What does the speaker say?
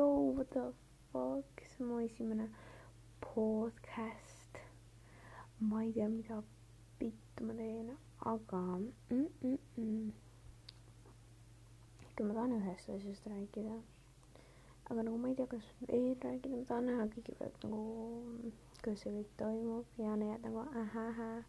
joo, what the fuck, see on mu esimene podcast. ma ei tea, mida vittu ma teen, aga mm, mm, mm. ikka ma tahan ühest asjast rääkida. aga nagu ma ei tea, kas veel rääkida, ma tahan näha kõigepealt nagu, kuidas see kõik toimub ja need nagu ahahää